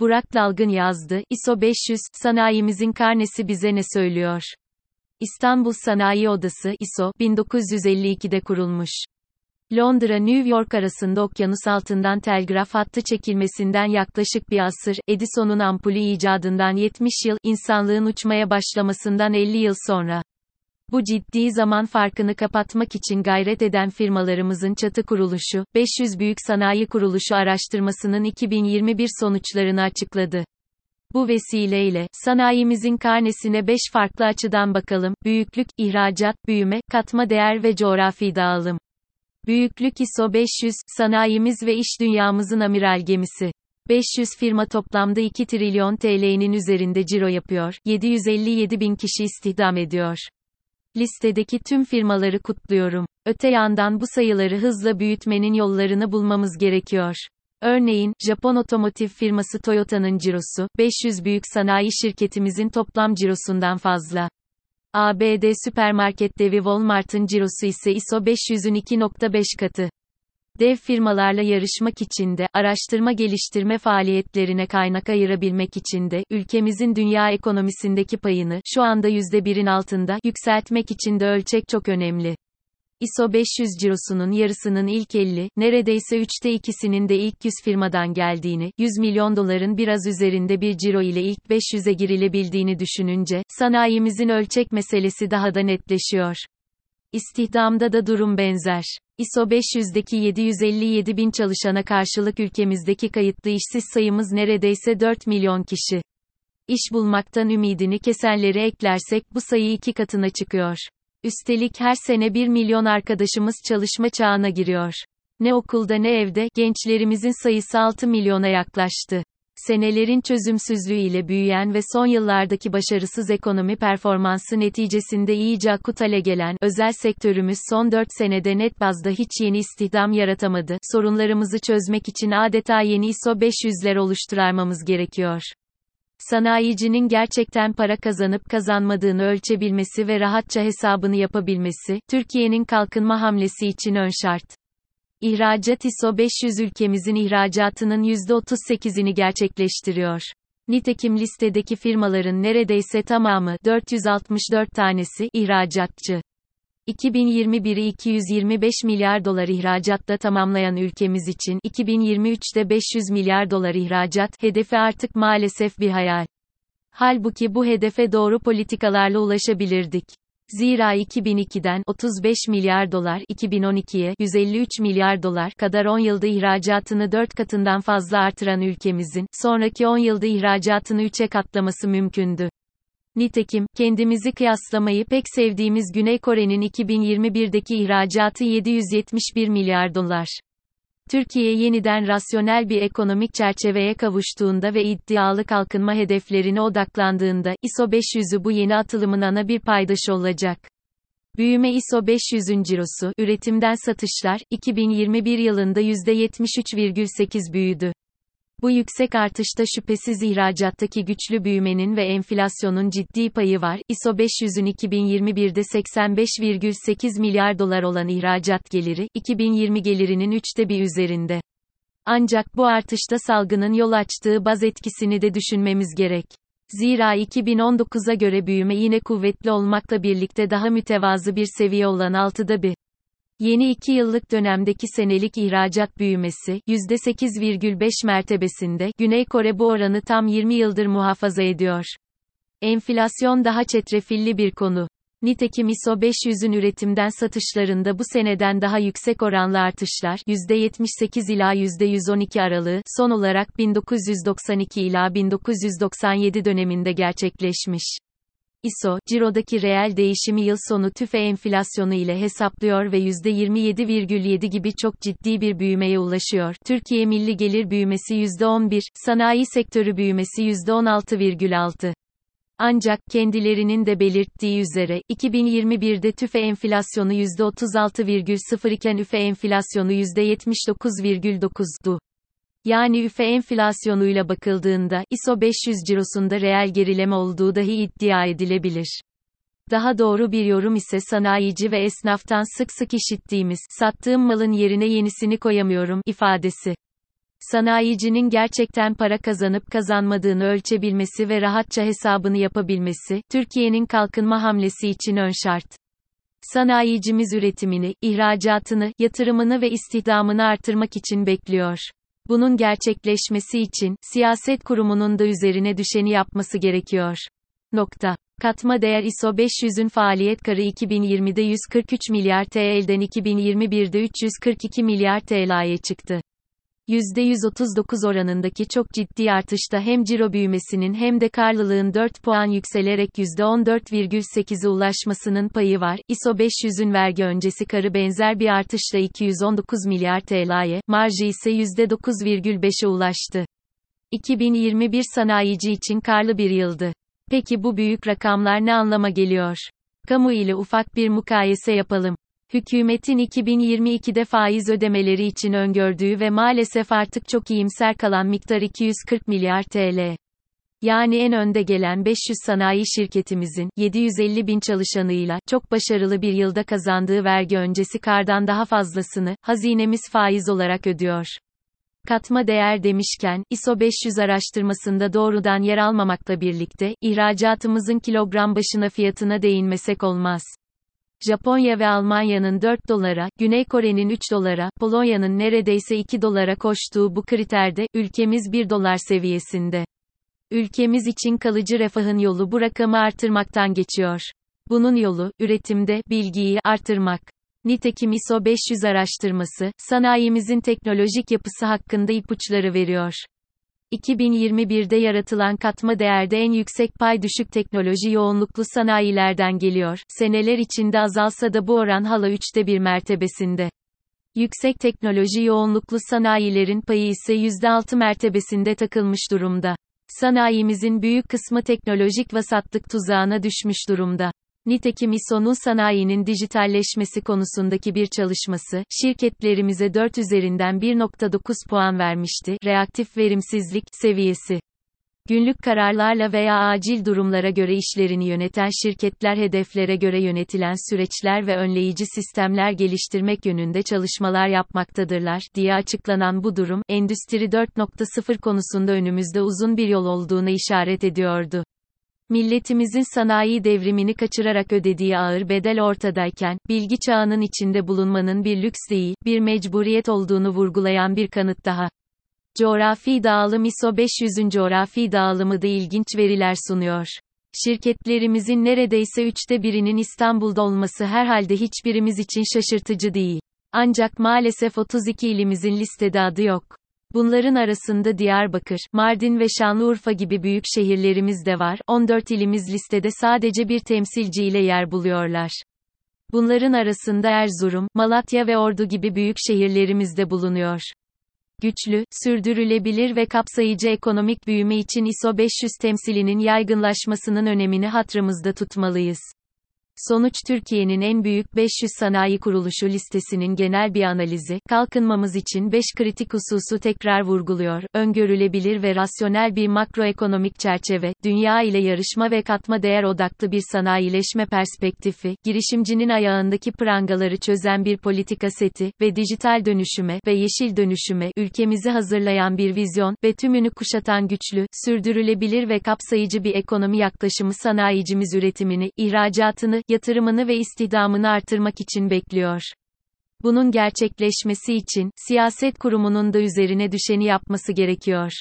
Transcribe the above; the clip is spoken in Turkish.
Burak Dalgın yazdı, ISO 500, sanayimizin karnesi bize ne söylüyor? İstanbul Sanayi Odası, ISO, 1952'de kurulmuş. Londra-New York arasında okyanus altından telgraf hattı çekilmesinden yaklaşık bir asır, Edison'un ampulü icadından 70 yıl, insanlığın uçmaya başlamasından 50 yıl sonra. Bu ciddi zaman farkını kapatmak için gayret eden firmalarımızın çatı kuruluşu, 500 Büyük Sanayi Kuruluşu araştırmasının 2021 sonuçlarını açıkladı. Bu vesileyle, sanayimizin karnesine 5 farklı açıdan bakalım, büyüklük, ihracat, büyüme, katma değer ve coğrafi dağılım. Büyüklük ISO 500, sanayimiz ve iş dünyamızın amiral gemisi. 500 firma toplamda 2 trilyon TL'nin üzerinde ciro yapıyor, 757 bin kişi istihdam ediyor. Listedeki tüm firmaları kutluyorum. Öte yandan bu sayıları hızla büyütmenin yollarını bulmamız gerekiyor. Örneğin, Japon otomotiv firması Toyota'nın cirosu, 500 büyük sanayi şirketimizin toplam cirosundan fazla. ABD süpermarket devi Walmart'ın cirosu ise ISO 500'ün 2.5 katı. Dev firmalarla yarışmak için de, araştırma geliştirme faaliyetlerine kaynak ayırabilmek için de, ülkemizin dünya ekonomisindeki payını, şu anda %1'in altında, yükseltmek için de ölçek çok önemli. ISO 500 cirosunun yarısının ilk 50, neredeyse üçte ikisinin de ilk 100 firmadan geldiğini, 100 milyon doların biraz üzerinde bir ciro ile ilk 500'e girilebildiğini düşününce, sanayimizin ölçek meselesi daha da netleşiyor. İstihdamda da durum benzer. ISO 500'deki 757 bin çalışana karşılık ülkemizdeki kayıtlı işsiz sayımız neredeyse 4 milyon kişi. İş bulmaktan ümidini kesenleri eklersek bu sayı iki katına çıkıyor. Üstelik her sene 1 milyon arkadaşımız çalışma çağına giriyor. Ne okulda ne evde, gençlerimizin sayısı 6 milyona yaklaştı. Senelerin çözümsüzlüğüyle büyüyen ve son yıllardaki başarısız ekonomi performansı neticesinde iyice akut hale gelen özel sektörümüz son 4 senede net bazda hiç yeni istihdam yaratamadı. Sorunlarımızı çözmek için adeta yeni ISO 500'ler oluşturmamız gerekiyor. Sanayicinin gerçekten para kazanıp kazanmadığını ölçebilmesi ve rahatça hesabını yapabilmesi, Türkiye'nin kalkınma hamlesi için ön şart. İhracat ISO 500 ülkemizin ihracatının %38'ini gerçekleştiriyor. Nitekim listedeki firmaların neredeyse tamamı 464 tanesi ihracatçı. 2021'i 225 milyar dolar ihracatta tamamlayan ülkemiz için 2023'te 500 milyar dolar ihracat hedefi artık maalesef bir hayal. Halbuki bu hedefe doğru politikalarla ulaşabilirdik. Zira 2002'den 35 milyar dolar 2012'ye 153 milyar dolar kadar 10 yılda ihracatını 4 katından fazla artıran ülkemizin sonraki 10 yılda ihracatını 3'e katlaması mümkündü. Nitekim, kendimizi kıyaslamayı pek sevdiğimiz Güney Kore'nin 2021'deki ihracatı 771 milyar dolar. Türkiye yeniden rasyonel bir ekonomik çerçeveye kavuştuğunda ve iddialı kalkınma hedeflerine odaklandığında, ISO 500'ü bu yeni atılımın ana bir paydaşı olacak. Büyüme ISO 500'ün cirosu, üretimden satışlar, 2021 yılında %73,8 büyüdü. Bu yüksek artışta şüphesiz ihracattaki güçlü büyümenin ve enflasyonun ciddi payı var. ISO 500'ün 2021'de 85,8 milyar dolar olan ihracat geliri, 2020 gelirinin üçte bir üzerinde. Ancak bu artışta salgının yol açtığı baz etkisini de düşünmemiz gerek. Zira 2019'a göre büyüme yine kuvvetli olmakla birlikte daha mütevazı bir seviye olan 6'da bir. Yeni 2 yıllık dönemdeki senelik ihracat büyümesi, %8,5 mertebesinde, Güney Kore bu oranı tam 20 yıldır muhafaza ediyor. Enflasyon daha çetrefilli bir konu. Nitekim ISO 500'ün üretimden satışlarında bu seneden daha yüksek oranlı artışlar, %78 ila %112 aralığı, son olarak 1992 ila 1997 döneminde gerçekleşmiş. ISO, cirodaki reel değişimi yıl sonu tüfe enflasyonu ile hesaplıyor ve %27,7 gibi çok ciddi bir büyümeye ulaşıyor. Türkiye milli gelir büyümesi %11, sanayi sektörü büyümesi %16,6. Ancak kendilerinin de belirttiği üzere 2021'de tüfe enflasyonu %36,0 iken üfe enflasyonu %79,9'du. Yani üfe enflasyonuyla bakıldığında, ISO 500 cirosunda reel gerileme olduğu dahi iddia edilebilir. Daha doğru bir yorum ise sanayici ve esnaftan sık sık işittiğimiz, sattığım malın yerine yenisini koyamıyorum, ifadesi. Sanayicinin gerçekten para kazanıp kazanmadığını ölçebilmesi ve rahatça hesabını yapabilmesi, Türkiye'nin kalkınma hamlesi için ön şart. Sanayicimiz üretimini, ihracatını, yatırımını ve istihdamını artırmak için bekliyor. Bunun gerçekleşmesi için, siyaset kurumunun da üzerine düşeni yapması gerekiyor. Nokta. Katma değer ISO 500'ün faaliyet karı 2020'de 143 milyar TL'den 2021'de 342 milyar TL'ye çıktı. %139 oranındaki çok ciddi artışta hem ciro büyümesinin hem de karlılığın 4 puan yükselerek %14,8'e ulaşmasının payı var. ISO 500'ün vergi öncesi karı benzer bir artışla 219 milyar TL'ye, marjı ise %9,5'e ulaştı. 2021 sanayici için karlı bir yıldı. Peki bu büyük rakamlar ne anlama geliyor? Kamu ile ufak bir mukayese yapalım. Hükümetin 2022'de faiz ödemeleri için öngördüğü ve maalesef artık çok iyimser kalan miktar 240 milyar TL. Yani en önde gelen 500 sanayi şirketimizin 750 bin çalışanıyla çok başarılı bir yılda kazandığı vergi öncesi kardan daha fazlasını hazinemiz faiz olarak ödüyor. Katma değer demişken, ISO 500 araştırmasında doğrudan yer almamakla birlikte, ihracatımızın kilogram başına fiyatına değinmesek olmaz. Japonya ve Almanya'nın 4 dolara, Güney Kore'nin 3 dolara, Polonya'nın neredeyse 2 dolara koştuğu bu kriterde, ülkemiz 1 dolar seviyesinde. Ülkemiz için kalıcı refahın yolu bu rakamı artırmaktan geçiyor. Bunun yolu, üretimde, bilgiyi artırmak. Nitekim ISO 500 araştırması, sanayimizin teknolojik yapısı hakkında ipuçları veriyor. 2021'de yaratılan katma değerde en yüksek pay düşük teknoloji yoğunluklu sanayilerden geliyor. Seneler içinde azalsa da bu oran hala üçte bir mertebesinde. Yüksek teknoloji yoğunluklu sanayilerin payı ise %6 mertebesinde takılmış durumda. Sanayimizin büyük kısmı teknolojik vasatlık tuzağına düşmüş durumda. Nitekim İSO'nun sanayinin dijitalleşmesi konusundaki bir çalışması, şirketlerimize 4 üzerinden 1.9 puan vermişti. Reaktif verimsizlik seviyesi. Günlük kararlarla veya acil durumlara göre işlerini yöneten şirketler hedeflere göre yönetilen süreçler ve önleyici sistemler geliştirmek yönünde çalışmalar yapmaktadırlar, diye açıklanan bu durum, Endüstri 4.0 konusunda önümüzde uzun bir yol olduğuna işaret ediyordu. Milletimizin sanayi devrimini kaçırarak ödediği ağır bedel ortadayken, bilgi çağının içinde bulunmanın bir lüks değil, bir mecburiyet olduğunu vurgulayan bir kanıt daha. Coğrafi dağılım ISO 500'ün coğrafi dağılımı da ilginç veriler sunuyor. Şirketlerimizin neredeyse üçte birinin İstanbul'da olması herhalde hiçbirimiz için şaşırtıcı değil. Ancak maalesef 32 ilimizin listede adı yok. Bunların arasında Diyarbakır, Mardin ve Şanlıurfa gibi büyük şehirlerimiz de var. 14 ilimiz listede sadece bir temsilciyle yer buluyorlar. Bunların arasında Erzurum, Malatya ve Ordu gibi büyük şehirlerimiz de bulunuyor. Güçlü, sürdürülebilir ve kapsayıcı ekonomik büyüme için ISO 500 temsilinin yaygınlaşmasının önemini hatırımızda tutmalıyız. Sonuç Türkiye'nin en büyük 500 sanayi kuruluşu listesinin genel bir analizi, kalkınmamız için 5 kritik hususu tekrar vurguluyor. Öngörülebilir ve rasyonel bir makroekonomik çerçeve, dünya ile yarışma ve katma değer odaklı bir sanayileşme perspektifi, girişimcinin ayağındaki prangaları çözen bir politika seti ve dijital dönüşüme ve yeşil dönüşüme ülkemizi hazırlayan bir vizyon ve tümünü kuşatan güçlü, sürdürülebilir ve kapsayıcı bir ekonomi yaklaşımı sanayicimiz üretimini, ihracatını, yatırımını ve istihdamını artırmak için bekliyor. Bunun gerçekleşmesi için, siyaset kurumunun da üzerine düşeni yapması gerekiyor.